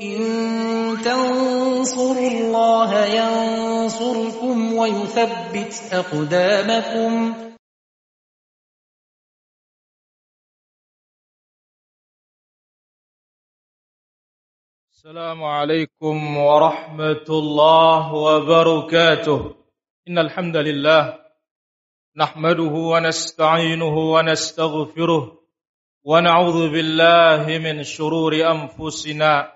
إن تنصروا الله ينصركم ويثبت أقدامكم. السلام عليكم ورحمة الله وبركاته. إن الحمد لله نحمده ونستعينه ونستغفره ونعوذ بالله من شرور أنفسنا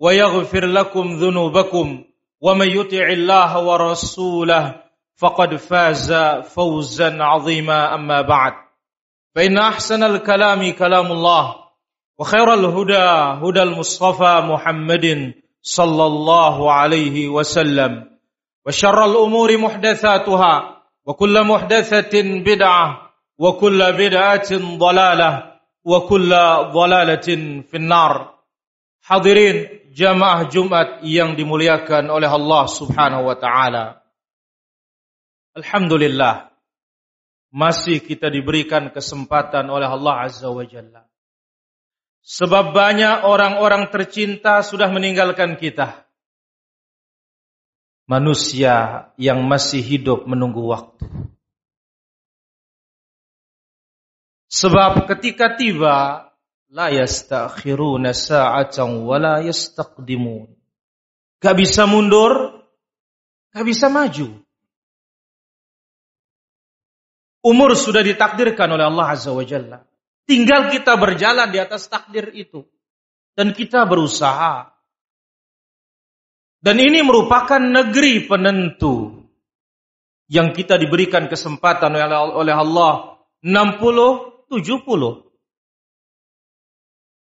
ويغفر لكم ذنوبكم ومن يطع الله ورسوله فقد فاز فوزا عظيما. أما بعد فإن أحسن الكلام كلام الله وخير الهدى هدى المصطفى محمد صلى الله عليه وسلم وشر الأمور محدثاتها وكل محدثة بدعة وكل بدعة ضلالة وكل ضلالة في النار. Hadirin jamaah Jumat yang dimuliakan oleh Allah Subhanahu wa taala. Alhamdulillah masih kita diberikan kesempatan oleh Allah Azza wa Jalla. Sebab banyak orang-orang tercinta sudah meninggalkan kita. Manusia yang masih hidup menunggu waktu. Sebab ketika tiba la yastakhiruna sa'atan wa la yastaqdimun. Gak bisa mundur, gak bisa maju. Umur sudah ditakdirkan oleh Allah Azza wa Jalla. Tinggal kita berjalan di atas takdir itu. Dan kita berusaha. Dan ini merupakan negeri penentu. Yang kita diberikan kesempatan oleh Allah 60, 70.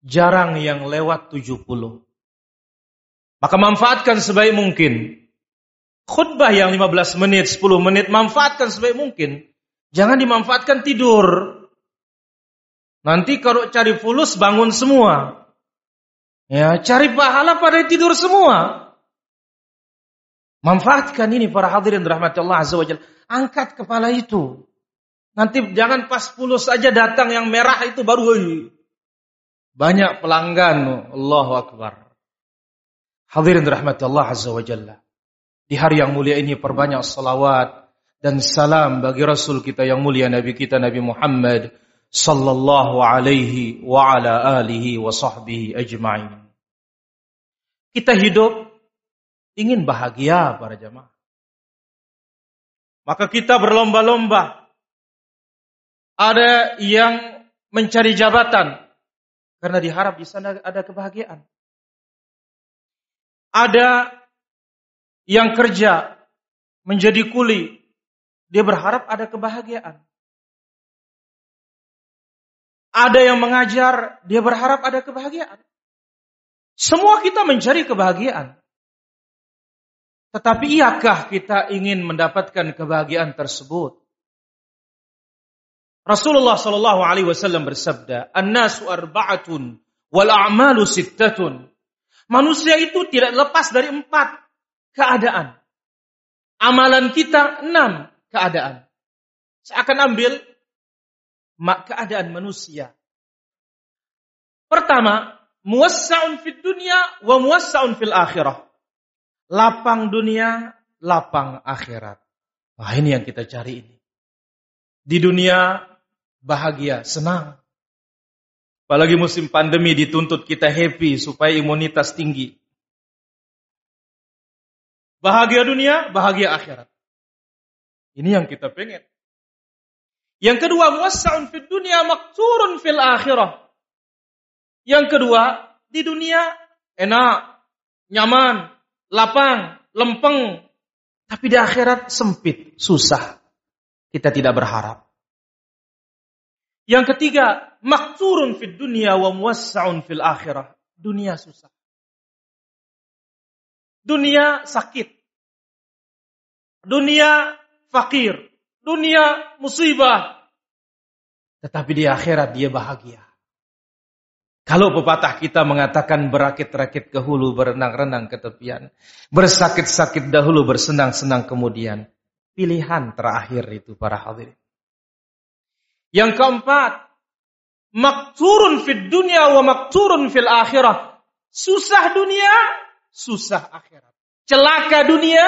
Jarang yang lewat 70. Maka manfaatkan sebaik mungkin. Khutbah yang 15 menit, 10 menit, manfaatkan sebaik mungkin. Jangan dimanfaatkan tidur. Nanti kalau cari fulus bangun semua. Ya, cari pahala pada tidur semua. Manfaatkan ini para hadirin rahmat Allah azza wajalla. Angkat kepala itu. Nanti jangan pas fulus saja datang yang merah itu baru banyak pelanggan. Allahu Akbar. Hadirin rahmat Allah azza wajalla. Di hari yang mulia ini perbanyak salawat dan salam bagi Rasul kita yang mulia Nabi kita Nabi Muhammad sallallahu alaihi wa ala alihi wa sahbihi ajma'in. Kita hidup ingin bahagia para jamaah. Maka kita berlomba-lomba. Ada yang mencari jabatan karena diharap di sana ada kebahagiaan. Ada yang kerja menjadi kuli, dia berharap ada kebahagiaan. Ada yang mengajar, dia berharap ada kebahagiaan. Semua kita mencari kebahagiaan. Tetapi iyakah kita ingin mendapatkan kebahagiaan tersebut? Rasulullah Shallallahu Alaihi Wasallam bersabda, "An-nasu arba'atun wal a'malu sittatun." Manusia itu tidak lepas dari empat keadaan. Amalan kita enam keadaan. Saya akan ambil keadaan manusia. Pertama, muwassa'un fid dunya wa muwassa'un fil akhirah. Lapang dunia, lapang akhirat. Wah ini yang kita cari ini. Di dunia bahagia, senang. Apalagi musim pandemi dituntut kita happy supaya imunitas tinggi. Bahagia dunia, bahagia akhirat. Ini yang kita pengen. Yang kedua, muwassa'un fid dunia makturun fil akhirah. Yang kedua, di dunia enak, nyaman, lapang, lempeng. Tapi di akhirat sempit, susah. Kita tidak berharap. Yang ketiga, makturun fid dunia wa muwassa'un fil akhirah. Dunia susah. Dunia sakit. Dunia fakir. Dunia musibah. Tetapi di akhirat dia bahagia. Kalau pepatah kita mengatakan berakit-rakit ke hulu, berenang-renang ke tepian. Bersakit-sakit dahulu, bersenang-senang kemudian. Pilihan terakhir itu para hadirin. Yang keempat, makturun fid dunia wa makturun fil akhirah. Susah dunia, susah akhirat. Celaka dunia,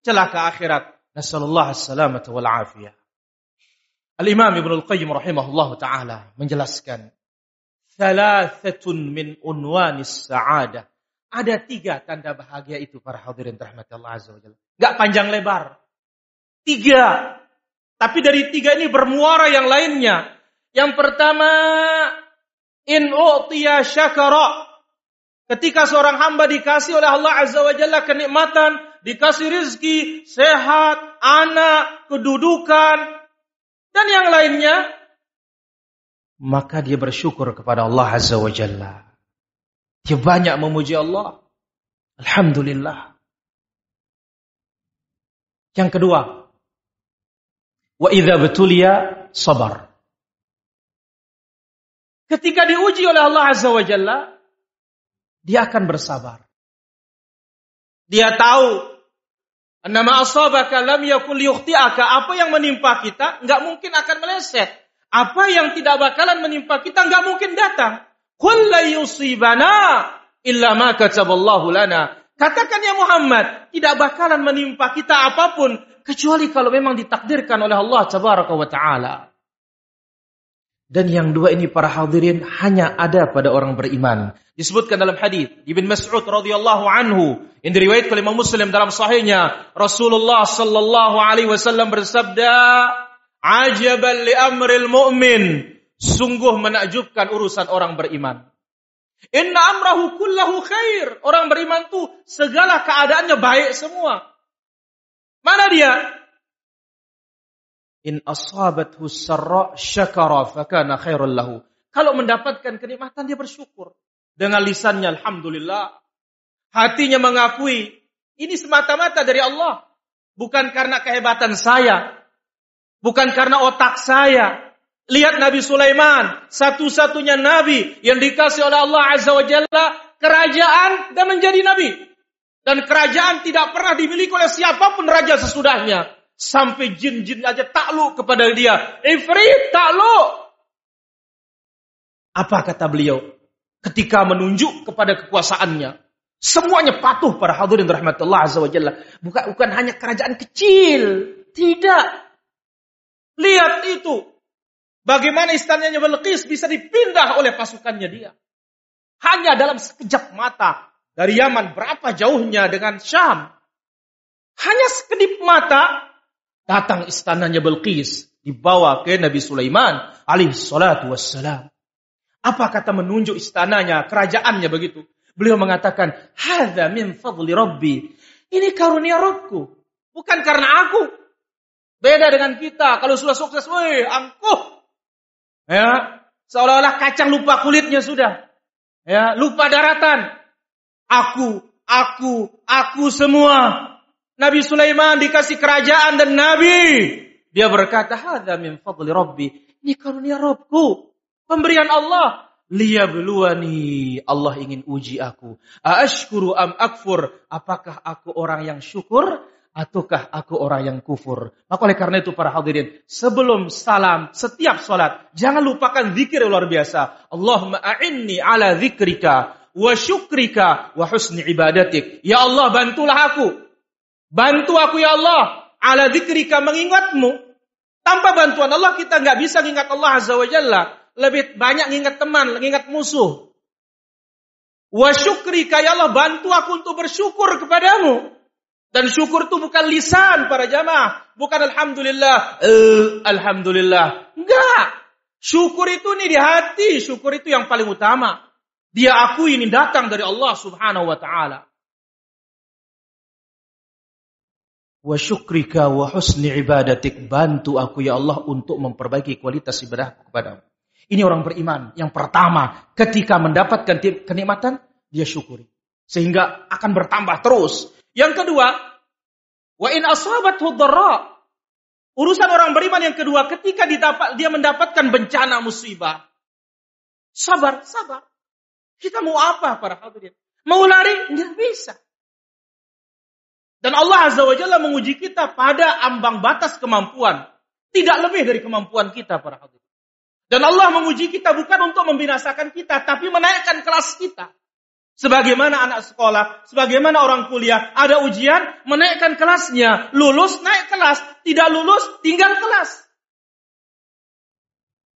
celaka akhirat. Nasallallahu alaihi wal afiyah. Al-Imam Ibn Al-Qayyim rahimahullah ta'ala menjelaskan. Thalathatun min unwanis sa'adah. Ada tiga tanda bahagia itu para hadirin rahmat Allah Azza wa Jalla. Gak panjang lebar. Tiga tapi dari tiga ini bermuara yang lainnya. Yang pertama, in u'tiya syakara. Ketika seorang hamba dikasih oleh Allah Azza wa Jalla kenikmatan, dikasih rizki, sehat, anak, kedudukan, dan yang lainnya, maka dia bersyukur kepada Allah Azza wa Jalla. Dia banyak memuji Allah. Alhamdulillah. Yang kedua, Wa idza betulia sabar. Ketika diuji oleh Allah Azza wa Jalla, dia akan bersabar. Dia tahu nama asabaka lam yakul yukhti'aka. Apa yang menimpa kita nggak mungkin akan meleset. Apa yang tidak bakalan menimpa kita nggak mungkin datang. Qul la yusibana illa ma kataballahu lana. Katakan ya Muhammad, tidak bakalan menimpa kita apa pun Kecuali kalau memang ditakdirkan oleh Allah Tabaraka wa Ta'ala. Dan yang dua ini para hadirin hanya ada pada orang beriman. Disebutkan dalam hadis Ibn Mas'ud radhiyallahu anhu yang diriwayatkan oleh Imam Muslim dalam sahihnya Rasulullah sallallahu alaihi wasallam bersabda, "Ajaban li amril mu'min." Sungguh menakjubkan urusan orang beriman. Inna amrahu kullahu khair. Orang beriman tuh segala keadaannya baik semua. Mana dia? In asabathu sarra syakara fakana khairul lahu. Kalau mendapatkan kenikmatan dia bersyukur. Dengan lisannya alhamdulillah. Hatinya mengakui ini semata-mata dari Allah. Bukan karena kehebatan saya. Bukan karena otak saya. Lihat Nabi Sulaiman, satu-satunya nabi yang dikasih oleh Allah Azza wa Jalla kerajaan dan menjadi nabi. Dan kerajaan tidak pernah dimiliki oleh siapa pun raja sesudahnya. Sampai jin-jin aja takluk kepada dia. Ifrit takluk. Apa kata beliau? Ketika menunjuk kepada kekuasaannya. Semuanya patuh pada hadirin rahmatullah azza wa jalla. Bukan, bukan hanya kerajaan kecil. Tidak. Lihat itu. Bagaimana istananya Belqis bisa dipindah oleh pasukannya dia. Hanya dalam sekejap mata dari Yaman berapa jauhnya dengan Syam? Hanya sekedip mata datang istananya Belqis dibawa ke Nabi Sulaiman alaihi salatu wassalam. Apa kata menunjuk istananya, kerajaannya begitu? Beliau mengatakan, "Hadza min fadli Rabbi." Ini karunia Rabbku, bukan karena aku. Beda dengan kita, kalau sudah sukses, woi, angkuh. Ya, seolah-olah kacang lupa kulitnya sudah. Ya, lupa daratan. Aku, aku, aku semua. Nabi Sulaiman dikasih kerajaan dan nabi. Dia berkata, "Hadza min fadli Rabbi." Ini karunia Rabbku. Pemberian Allah. Liyabluwani. Allah ingin uji aku. Aashkuru am akfur. Apakah aku orang yang syukur ataukah aku orang yang kufur? Maka oleh karena itu para hadirin, sebelum salam, setiap salat, jangan lupakan zikir yang luar biasa. Allahumma a'inni ala zikrika wa syukrika wa husni ibadatik. Ya Allah, bantulah aku. Bantu aku ya Allah ala dzikrika mengingatmu. Tanpa bantuan Allah kita nggak bisa mengingat Allah Azza wa Jalla. Lebih banyak mengingat teman, mengingat musuh. Wa syukrika ya Allah bantu aku untuk bersyukur kepadamu. Dan syukur itu bukan lisan para jamaah. Bukan alhamdulillah. Uh, alhamdulillah. Enggak. Syukur itu nih di hati. Syukur itu yang paling utama. Dia akui ini datang dari Allah subhanahu wa ta'ala. Wa syukrika wa husni ibadatik. Bantu aku ya Allah untuk memperbaiki kualitas ibadah kepadamu. Ini orang beriman. Yang pertama, ketika mendapatkan kenikmatan, dia syukuri. Sehingga akan bertambah terus. Yang kedua, wa in asabathu dharra. Urusan orang beriman yang kedua, ketika dia mendapatkan bencana musibah. Sabar, sabar. Kita mau apa para hadirin? Mau lari? Nggak bisa. Dan Allah Azza wa Jalla menguji kita pada ambang batas kemampuan. Tidak lebih dari kemampuan kita para hadirin. Dan Allah menguji kita bukan untuk membinasakan kita, tapi menaikkan kelas kita. Sebagaimana anak sekolah, sebagaimana orang kuliah, ada ujian, menaikkan kelasnya. Lulus, naik kelas. Tidak lulus, tinggal kelas.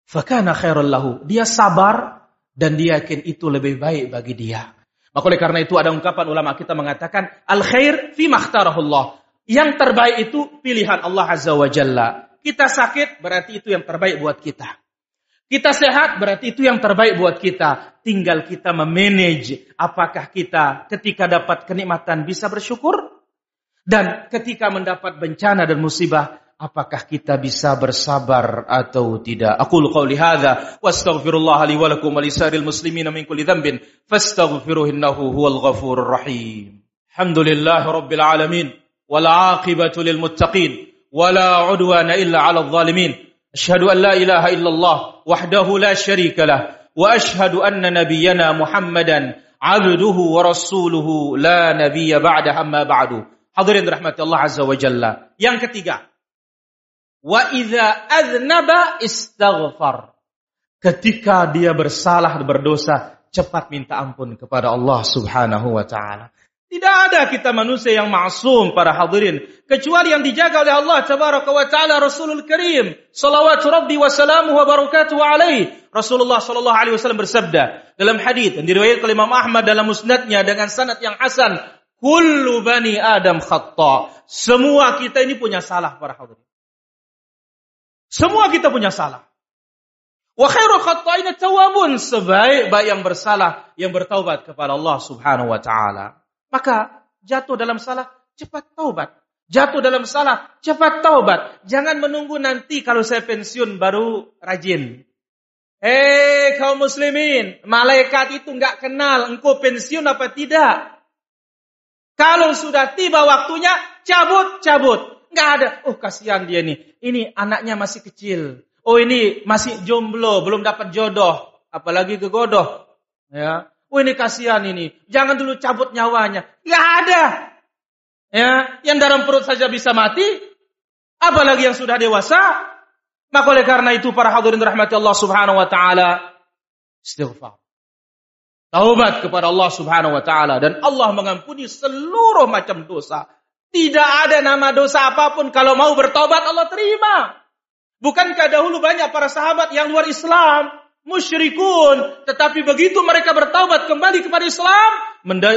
Fakana khairul lahu. Dia sabar dan dia yakin itu lebih baik bagi dia. Maka oleh karena itu ada ungkapan ulama kita mengatakan al khair fi makhtarahullah. Yang terbaik itu pilihan Allah Azza wa Jalla. Kita sakit berarti itu yang terbaik buat kita. Kita sehat berarti itu yang terbaik buat kita. Tinggal kita memanage apakah kita ketika dapat kenikmatan bisa bersyukur dan ketika mendapat bencana dan musibah apakah kita bisa bersabar atau tidak. Aku qauli hadza wastaghfirullah li wa lakum wa lisaril muslimin min kulli dhanbin fastaghfiruhu innahu huwal ghafurur rahim. Alhamdulillah rabbil alamin wal aqibatu lil muttaqin wala udwana illa 'alal zalimin. أشهد أن لا إله إلا الله وحده لا شريك له وأشهد أن نبينا محمدا عبده ورسوله لا نبي بعد أما بعد Hadirin rahmati Allah Azza wa Jalla. Yang ketiga, wa idza aznaba istaghfar. Ketika dia bersalah berdosa, cepat minta ampun kepada Allah Subhanahu wa taala. Tidak ada kita manusia yang maksum para hadirin. Kecuali yang dijaga oleh Allah tabaraka wa ta'ala Rasulul Karim. Salawatu Rabbi wa salamuhu wa barakatuhu alaih. Rasulullah sallallahu alaihi wasallam bersabda dalam hadis yang diriwayatkan oleh Imam Ahmad dalam musnadnya dengan sanad yang hasan. Kullu bani Adam khata. Semua kita ini punya salah para hadirin. Semua kita punya salah. Wa khairu khata'ina tawabun. Sebaik-baik yang bersalah, yang bertaubat kepada Allah subhanahu wa ta'ala. Maka jatuh dalam salah, cepat taubat. Jatuh dalam salah, cepat taubat. Jangan menunggu nanti kalau saya pensiun baru rajin. Hei kaum muslimin, malaikat itu nggak kenal engkau pensiun apa tidak. Kalau sudah tiba waktunya, cabut, cabut. Nggak ada. Oh kasihan dia nih. Ini anaknya masih kecil. Oh ini masih jomblo, belum dapat jodoh. Apalagi kegodoh. Ya. Oh ini kasihan ini. Jangan dulu cabut nyawanya. Gak ada. Ya, yang dalam perut saja bisa mati. Apalagi yang sudah dewasa. Maka oleh karena itu para hadirin rahmati Allah subhanahu wa ta'ala. Istighfar. Taubat kepada Allah subhanahu wa ta'ala. Dan Allah mengampuni seluruh macam dosa. Tidak ada nama dosa apa pun. Kalau mau bertobat Allah terima. Bukankah dahulu banyak para sahabat yang luar Islam musyrikun. Tetapi begitu mereka bertaubat kembali kepada Islam,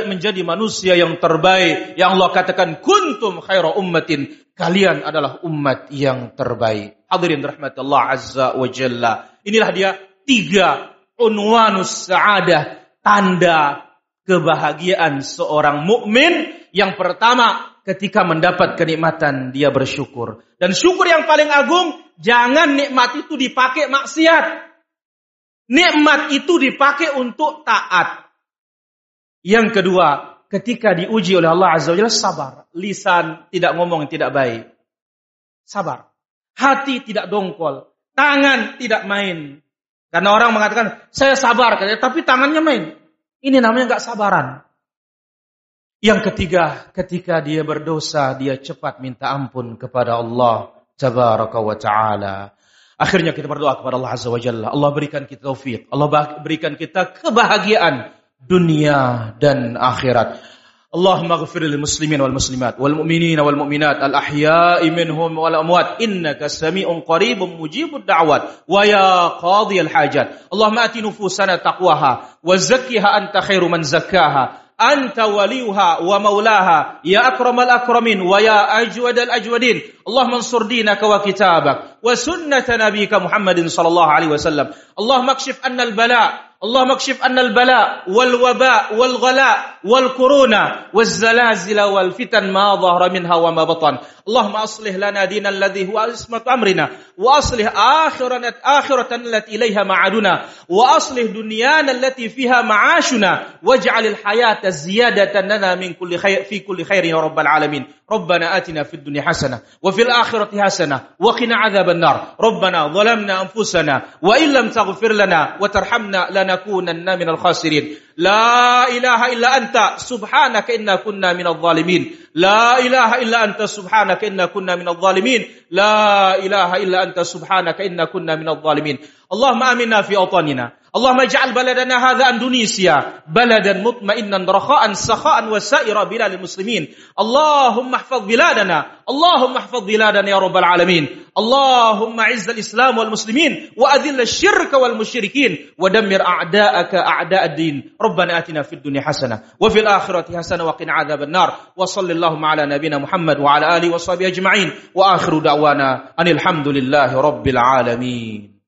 menjadi manusia yang terbaik. Yang Allah katakan, kuntum khaira ummatin. Kalian adalah umat yang terbaik. Hadirin rahmat Allah Azza wa Jalla. Inilah dia tiga unwanus sa'adah. Tanda kebahagiaan seorang mukmin. Yang pertama, ketika mendapat kenikmatan, dia bersyukur. Dan syukur yang paling agung, jangan nikmat itu dipakai maksiat. Nikmat itu dipakai untuk taat. Yang kedua, ketika diuji oleh Allah Azza wa sabar. Lisan tidak ngomong tidak baik. Sabar. Hati tidak dongkol. Tangan tidak main. Karena orang mengatakan, saya sabar. Tapi tangannya main. Ini namanya nggak sabaran. Yang ketiga, ketika dia berdosa, dia cepat minta ampun kepada Allah Tabaraka wa Ta'ala. Akhirnya kita berdoa kepada Allah Azza wa Jalla. Allah berikan kita taufik. Allah berikan kita kebahagiaan dunia dan akhirat. Allahumma ghafir lil muslimin wal muslimat wal mu'minin wal mu'minat al ahya'i minhum wal amwat innaka sami'un qaribun mujibud da'wat wa ya qadhi al hajat Allahumma ati nufusana taqwaha wa zakkiha anta khairu man zakkaha أنت وليها ومولاها يا أكرم الأكرمين ويا أجود الأجودين. اللهم انصر دينك وكتابك وسنة نبيك محمد صلى الله عليه وسلم. اللهم اكشف أن البلاء اللهم اكشف أن البلاء والوباء والغلاء والكورونا والزلازل والفتن ما ظهر منها وما بطن. اللهم أصلح لنا دينا الذي هو عصمة أمرنا وأصلح اخرة آخرة التي إليها معادنا وأصلح دنيانا التي فيها معاشنا واجعل الحياة زيادة لنا من كل خير في كل خير يا رب العالمين. ربنا آتنا في الدنيا حسنة وفي الآخرة حسنة وقنا عذاب النار. ربنا ظلمنا أنفسنا وإن لم تغفر لنا وترحمنا لنكونن من الخاسرين. La ilaha illa anta subhanaka inna kunna minal zalimin. La ilaha illa anta subhanaka inna kunna minal zalimin. La ilaha illa anta subhanaka inna kunna minal zalimin. Allahumma aminna fi awtanina. اللهم اجعل بلدنا هذا اندونيسيا بلدا مطمئنا رخاء سخاء وسائر بلاد المسلمين اللهم احفظ بلادنا اللهم احفظ بلادنا يا رب العالمين اللهم اعز الاسلام والمسلمين واذل الشرك والمشركين ودمر اعداءك اعداء الدين ربنا اتنا في الدنيا حسنه وفي الاخره حسنه وقنا عذاب النار وصل اللهم على نبينا محمد وعلى اله وصحبه اجمعين واخر دعوانا ان الحمد لله رب العالمين